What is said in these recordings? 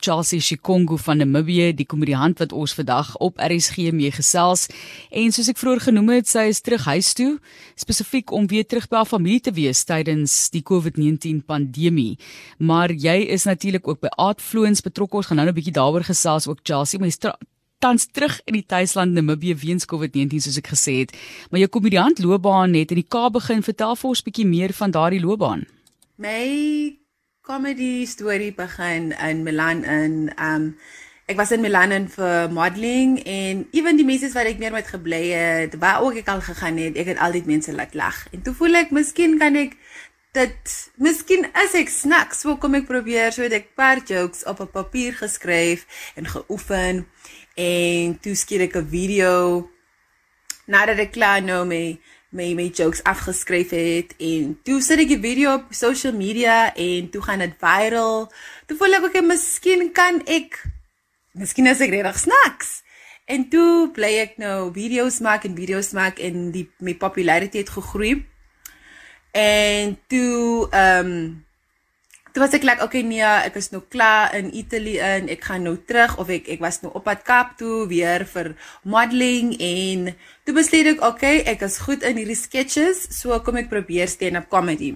Charles Shikongo van Namibië, die komediant wat ons vandag op RSG mee gesels. En soos ek vroeër genoem het, sy is terug huis toe, spesifiek om weer terug by haar familie te wees tydens die COVID-19 pandemie. Maar jy is natuurlik ook by Aardfloons betrokke. Ons gaan nou 'n bietjie daaroor gesels ook Charles, maar tans terug in die tuisland Namibië weens COVID-19 soos ek gesê het. Maar jou komediant loopbaan het in die Kaap begin. Vertel vir ons 'n bietjie meer van daardie loopbaan. My comedy storie begin in Milan in um ek was in Milan vir modeling en ewen die mense wat ek meer met gebly het, waar ook ek al gegaan het, ek het altyd mense laat lag. En toe voel ek miskien kan ek dit miskien as ek snacks, so kom ek probeer so ek paar jokes op 'n papier geskryf en geoefen en toe skiet ek 'n video nadat ek klaar nou mee my my jokes afgeskryf het en toe sit ek die video op social media en toe gaan dit viral. Toe voel ek ek miskien kan ek miskien as ek regtig snacks. En toe bly ek nou video's maak en video's maak en die my populariteit gegroei. En toe ehm um, Toe was ek like, okay nee, ek is nou klaar in Italië en ek gaan nou terug of ek ek was nou op pad Kaap toe weer vir modeling en toe besluit ek, okay, ek is goed in hierdie sketches, so kom ek probeer stand-up comedy.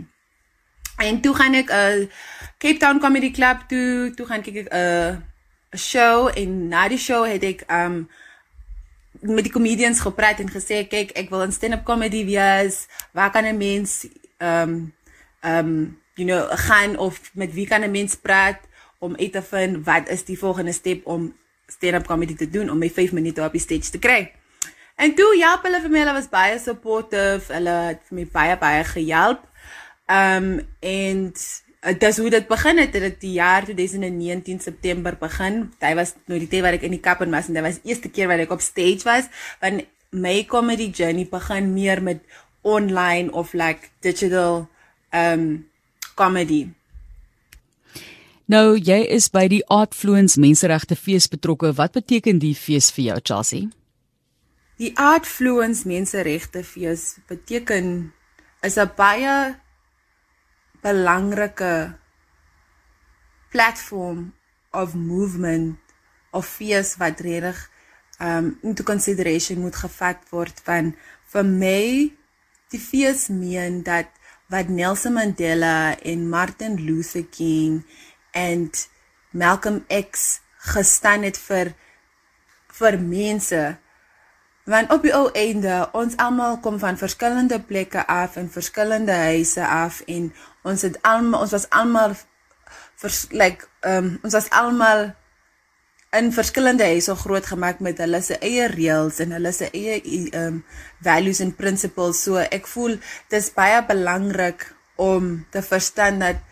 En toe gaan ek 'n uh, Cape Town Comedy Club toe, toe gaan kyk ek 'n uh, 'n show en na die show het ek um met die comedians gepraat en gesê kyk, ek wil in stand-up comedy wees. Waar kan 'n mens um um you know, gaan of met wie kan 'n mens praat om uit te vind wat is die volgende stap om stand-up comedy te doen om my 5 minute op die stage te kry. En toe ja, hulle vir my, hulle was baie supportive. Hulle het vir my baie baie gehelp. Um en dit is hoe dit begin het. Dit die jaar 2019 September begin. Dit was nou die tyd wat ek in die kap en was en dit was eerste keer wat ek op stage was. Want my comedy journey begin meer met online of like digital um comedy. Nou, jy is by die Aardfloons Menseregte Fees betrokke. Wat beteken die fees vir jou, Chelsea? Die Aardfloons Menseregte Fees beteken is 'n baie belangrike platform of movement of fees wat reg um into consideration moet gevat word van vir my die fees meen dat wat Nelson Mandela en Martin Luther King en Malcolm X gestaan het vir vir mense. Want op die ou einde ons almal kom van verskillende plekke af en verskillende huise af en ons het almal ons was almal vers, like um, ons was almal in verskillende huise groot gemaak met hulle se eie reëls en hulle se eie um values en principles. So ek voel dis baie belangrik om te verstaan dat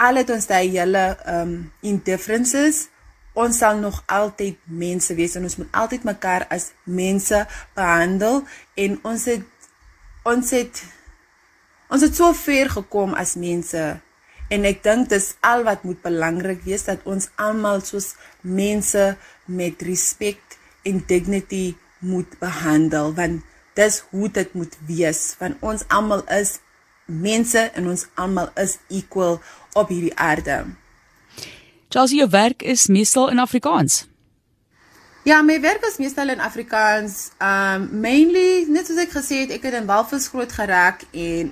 al het ons daai hele um indifferences ons sal nog altyd mense wees en ons moet altyd mekaar as mense behandel en ons het ons het ons het so ver gekom as mense En ek dink dis al wat moet belangrik wees dat ons almal soos mense met respek en dignity moet behandel want dis hoe dit moet wees want ons almal is mense en ons almal is equal op hierdie aarde. Charles, jou werk is meestal in Afrikaans. Ja, my werk is meestal in Afrikaans. Um mainly net soos ek gesê het, ek het in Walvis groot geraak en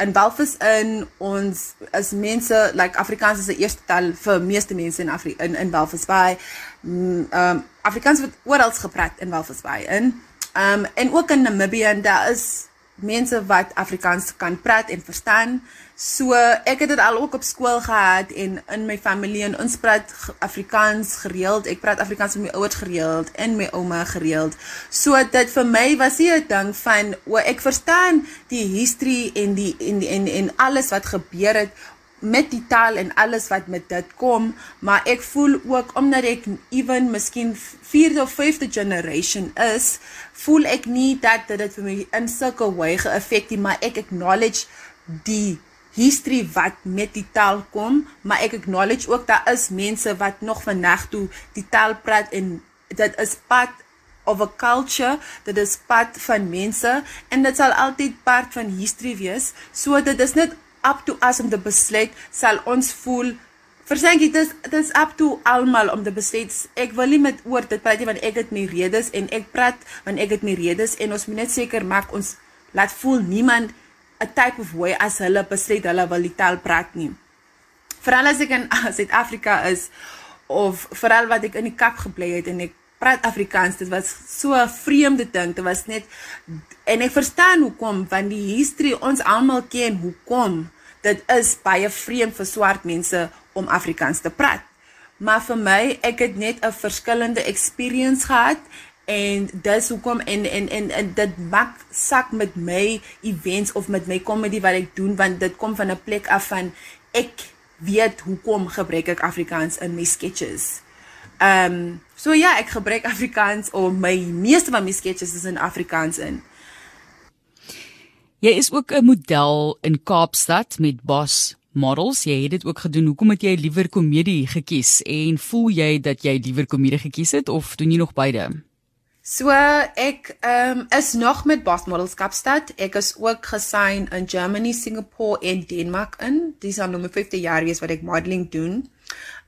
in Belfast in ons as mense like Afrikaans is die eerste taal vir meeste mense in Afri in in Belfast Bay. Mm, ehm um, Afrikaans word oral gepraat in Belfast Bay in. Ehm um, en ook in Namibië en daar is mense wat Afrikaans kan praat en verstaan. So ek het dit al ook op skool gehad en in my familie en ons praat Afrikaans gereeld. Ek praat Afrikaans met my ouers gereeld en my ouma gereeld. So dit vir my was nie 'n ding van o ek verstaan die history en die en en en alles wat gebeur het met die taal en alles wat met dit kom, maar ek voel ook omdat ek ewen miskien 4de of 5de generation is, voel ek nie dat dit vir my in sulke way geaffek nie, maar ek acknowledge die history wat met die taal kom, maar ek acknowledge ook daar is mense wat nog vandag toe die taal praat en dit is part of a culture, dit is part van mense en dit sal altyd part van history wees. So dit is net up to us om te besluit sal ons voel Versenkie, dis dis up to almal om te besluit. Ek wil nie met oor dit praat nie want ek het my redes en ek praat want ek het my redes en ons moet net seker maak ons laat voel niemand 'n type of way as hulle besluit hulle wil die taal praat nie. Veral as ek in Suid-Afrika is of veral wat ek in die Kaap gebly het en ek praat Afrikaans, dit was so 'n vreemde ding. Dit was net en ek verstaan hoekom want die history ons almal ken hoekom dit is baie vreemd vir swart mense om Afrikaans te praat. Maar vir my, ek het net 'n verskillende experience gehad en dis hoekom en en en, en dit maak sak met my events of met my comedy wat ek doen want dit kom van 'n plek af van ek weet hoekom gebruik ek Afrikaans in my sketches. Ehm um, so ja, ek gebruik Afrikaans om my meeste van my sketches is in Afrikaans in. Jy is ook 'n model in Kaapstad met Boss Models. Jy het dit ook gedoen. Hoekom het jy liewer komedie gekies en voel jy dat jy liewer komedie gekies het of doen jy nog beide? So ek ehm um, is nog met Boss Models Kaapstad. Ek is ook gesign in Germany, Singapore en Denmark in. Dis al nou my 50 jaar wees wat ek modeling doen.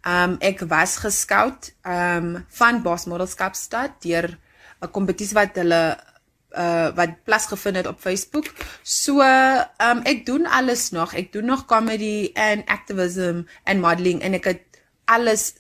Ehm um, ek was geskout ehm um, van Boss Models Kaapstad deur 'n kompetisie wat hulle uh wat plaasgevind het op Facebook. So ehm um, ek doen alles nog. Ek doen nog comedy en activism en modeling en ek het alles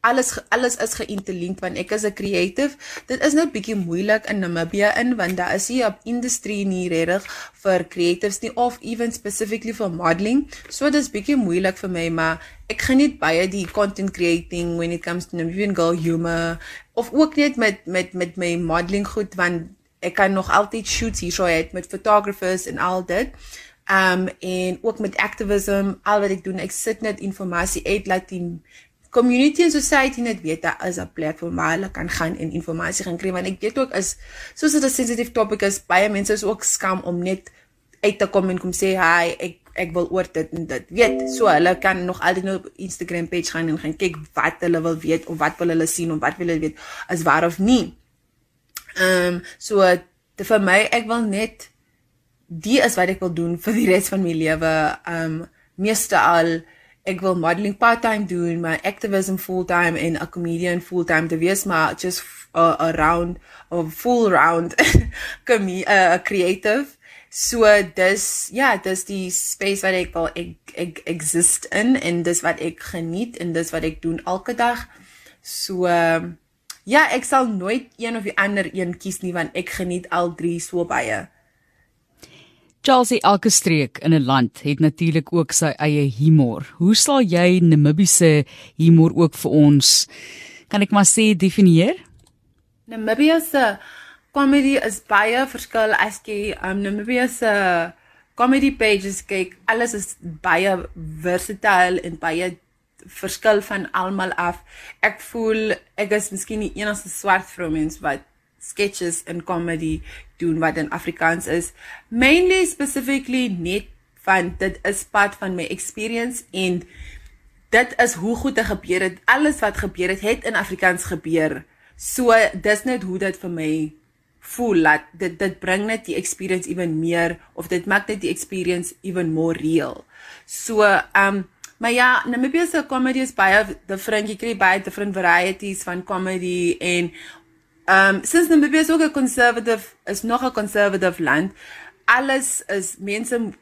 alles alles is geïnterlink want ek is 'n creative. Dit is net bietjie moeilik in Namibia in want daar is nie 'n industrie nie regtig vir creatives nie of even specifically vir modeling. So dit is bietjie moeilik vir my, maar ek geniet baie die content creating when it comes to Namibian girl humor of ook net met met met my modeling goed want ek kan nog altyd shoots hierso het met photographers en al dit. Um en ook met activism, al wat ek doen, ek sit net inligting uit laat die community and society net weet dat is 'n platform waar hulle kan gaan en inligting gaan kry want ek weet ook is soos dit 'n sensitive topic is, baie mense is ook skam om net uit te kom en kom sê hi, ek ek wil oor dit en dit. Weet, so hulle kan nog altyd nou op Instagram page gaan en gaan kyk wat hulle wil weet of wat wil hulle sien of wat wil hulle weet is waar of nie. Ehm um, so te vir my ek wil net die is wat ek wil doen vir die res van my lewe. Ehm um, meeste al ek wil modeling part-time doen, my activism full-time en 'n comedian full-time te wees, maar just uh, around of full round kom 'n uh, creative. So dis ja, dis die space wat ek wil ek, ek exist in en dis wat ek geniet en dis wat ek doen elke dag. So uh, Ja, ek sal nooit een of die ander een kies nie want ek geniet al drie so baie. Chelsea elke streek in 'n land het natuurlik ook sy eie humor. Hoe sal jy Namibiese humor ook vir ons kan ek maar sê definieer? Namibiese comedy is baie verskil as jy um, Namibiese comedy pages kyk. Alles is baie versatile en baie verskil van almal af. Ek voel ek is miskien die enigste swart vrou mens wat sketches en comedy doen wat in Afrikaans is. Mainly specifically net van dit is pad van my experience en dit is hoe goed dit gebeur het. Alles wat gebeur het, het in Afrikaans gebeur. So dis net hoe dit vir my voel dat dit dit bring net die experience ewen meer of dit maak net die experience even more real. So um Maar ja, Namibia se comedy is baie different. Jy kry baie different varieties van comedy en ehm um, since Namibia is ook 'n conservative is nog 'n conservative land. Alles is mense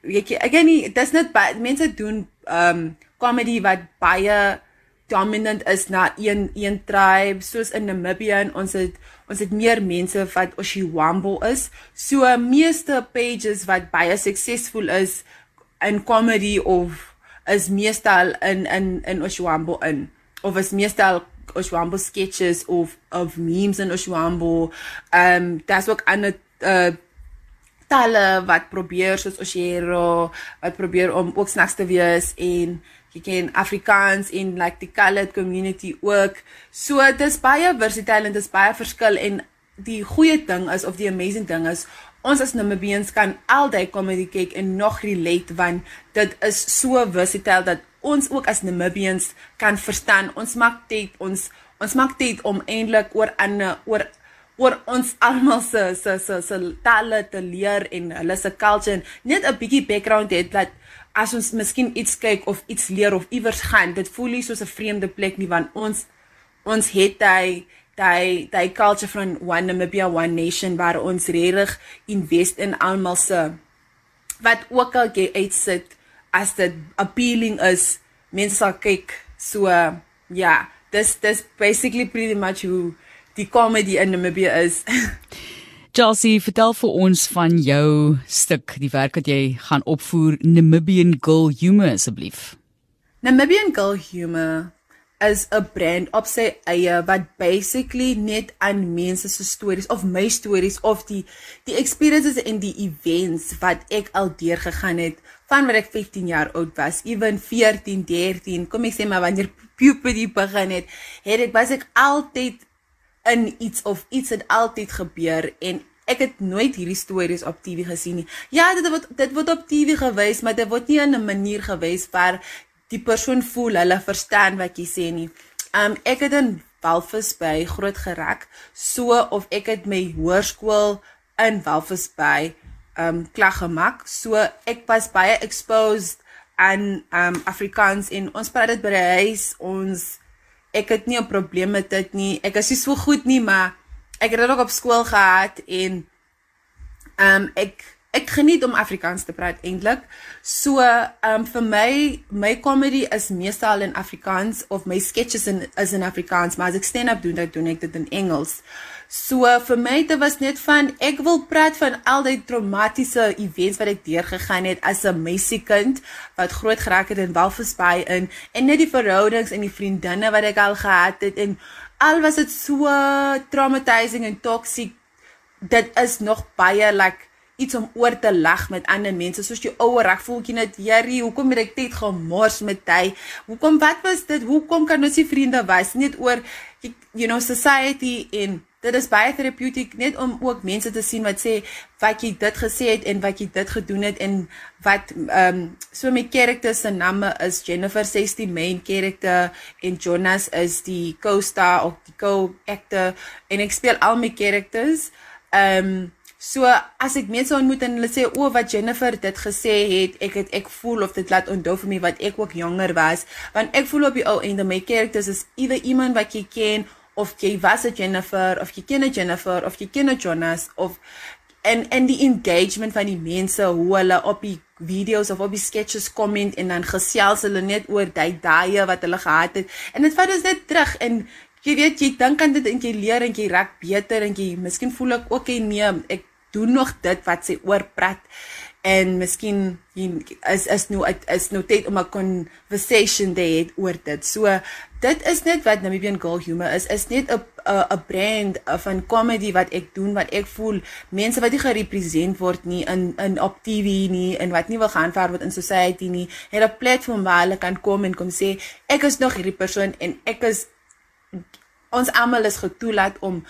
weet jy, again, dit's net baie mense doen ehm um, comedy wat baie dominant is na een een tribe soos in Namibia en ons het ons het meer mense wat Oshiwambo is. So meeste pages wat baie suksesvol is in comedy of is meestal in in in Oshwambo in of is meestal Oshwambo sketches of of memes in Oshwambo. Ehm um, daar's ook ander uh tale wat probeer soos Oshero wat probeer om ook snaaks te wees en jy ken Afrikaans en like die colored community ook. So dit is baie versatile en dit is baie verskil en die goeie ding is of die amazing ding is ons as Namibians kan altyd comedy kyk en nog relate want dit is so versatile dat ons ook as Namibians kan verstaan. Ons maak tyd ons ons maak tyd om eintlik oor ander oor oor ons almal se se se se tale te leer en hulle se culture net 'n bietjie background het dat as ons miskien iets kyk of iets leer of iewers gaan dit voel nie soos 'n vreemde plek nie want ons ons het hy daai daai culture van one Namibia one nation waar ons regtig invest in almal se wat ook al jy uitsit as dit appealing is mense sal kyk. So ja yeah, dis dis basically pretty much hoe die comedy in Namibia is Chelsea vertel vir ons van jou stuk die werk wat jy gaan opvoer Namibian Girl Humor asseblief. Namibian Girl Humor is 'n brand op sy eie wat basically net aan mense se stories of my stories of die die experiences en die events wat ek al deurgegaan het van wat ek 15 jaar oud was, ewen 14, 13, kom ek sê maar wanneer puberty begin het, het ek was ek altyd in iets of iets het altyd gebeur en ek het nooit hierdie stories op TV gesien nie. Ja, dit word dit word op TV gewys, maar dit word nie in 'n manier gewys waar die persoon voel hulle verstaan wat jy sê nie. Um ek het in Walvis by groot gereg so of ek het my hoërskool in Walvis by um klag gemaak. So ek was baie exposed aan um Afrikaans en ons praat dit by die huis. Ons ek het nie 'n probleem met dit nie. Ek is nie so goed nie, maar ek het dit ook op skool gehad en um ek ek geniet om Afrikaans te praat eintlik. So, ehm um, vir my my comedy is meestal in Afrikaans of my sketches in is in Afrikaans, maar as ek stand-up doen, dan doen ek dit in Engels. So vir my dit was net van ek wil praat van al die traumatiese events wat ek deurgegaan het as 'n meisiekind wat groot geraak het in Walvis Bay in en net die verhoudings en die vriendinne wat ek al gehad het en al was dit so traumatizing en toxic dit is nog baie like iets om oor te lag met ander mense. Soos jy ouer ek voel jy net Jerry hoekom het ek tyd gemors met hy? Hoekom wat was dit? Hoekom kan ons nie vriende wees net oor you know society in dit is baie therapeutic net om ook mense te sien wat sê wat jy dit gesê het en wat jy dit gedoen het en wat ehm um, so my characters se name is Jennifer 60 main character en Jonas is die co-star of die co-actor. En ek speel al my characters ehm um, So as ek mense ontmoet en hulle sê o wat Jennifer dit gesê het, ek het ek voel of dit laat onthou vir my wat ek ook jonger was, want ek voel op die ou en my characters is either iemand wat jy ken of jy was 'n Jennifer of jy ken 'n Jennifer of jy ken 'n Jonas of en en die engagement van die mense hoe hulle op die videos of op die sketches comment en dan gesels hulle net oor daai dae wat hulle gehad het. En dit vat ons net terug en jy weet jy dink aan dit en jy leer en jy raak beter en jy miskien voel ek ook en nee ek doen nog dit wat sy oorprat en miskien is is nou is nou tyd om 'n conversation te hê oor dit. So dit is net wat Namibian Girl Humor is. Is net 'n 'n brand van comedy wat ek doen wat ek voel mense wat nie gerepresent word nie in in op TV nie en wat nie wil ver word in society nie, het 'n platform waar hulle kan kom en kom sê ek is nog hierdie persoon en ek is ons almal is getoelaat om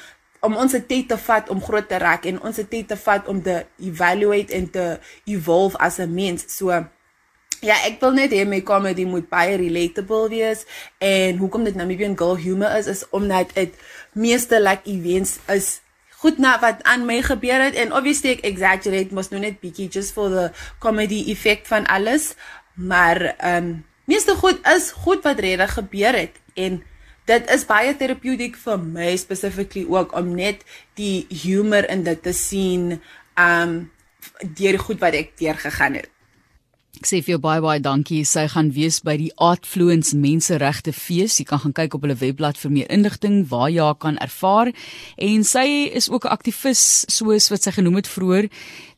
om ons tyd te vat om groot te raak en ons tyd te vat om te evaluate en te evolve as 'n mens. So ja, ek wil net hê my comedy moet baie relatable wees en hoekom dit Namibian girl humor is is omdat dit meeste like events is goed na wat aan my gebeur het en obviously ek exaggerate mos nou net bietjie just for the comedy effect van alles. Maar ehm um, meeste goed is goed wat regtig gebeur het en dit is baie terapeutiek vir my specifically ook om net die humor in dit te sien um deur goed wat ek deur gegaan het. Ek sê vir jou baie baie dankie. Sy gaan wees by die Artfluence Menseregte Fees. Jy kan gaan kyk op hulle webblad vir meer inligting waar jy kan ervaar. En sy is ook 'n aktivis soos wat sy genoem het vroeër.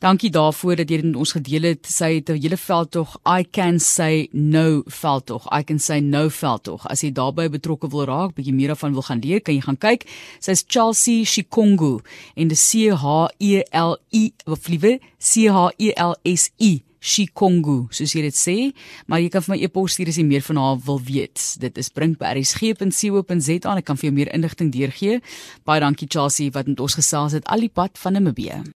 Dankie daarvoor dat jy dit met ons gedeel het. Sy het 'n hele veldtog I can say no veldtog. I can say no veldtog. As jy daarbey betrokke wil raak, bietjie meer daarvan wil gaan leer, kan jy gaan kyk. Sy is Chelsea Shikongu en die C H E L I of liewe C H E L S I Shikongu, soos jy dit sê, maar jy kan vir my e-pos stuur as jy meer van haar wil weet. Dit is brink@rsg.co.za en ek kan vir jou meer inligting deurgee. Baie dankie Chelsea wat met ons gesels het al die pad van Namibië.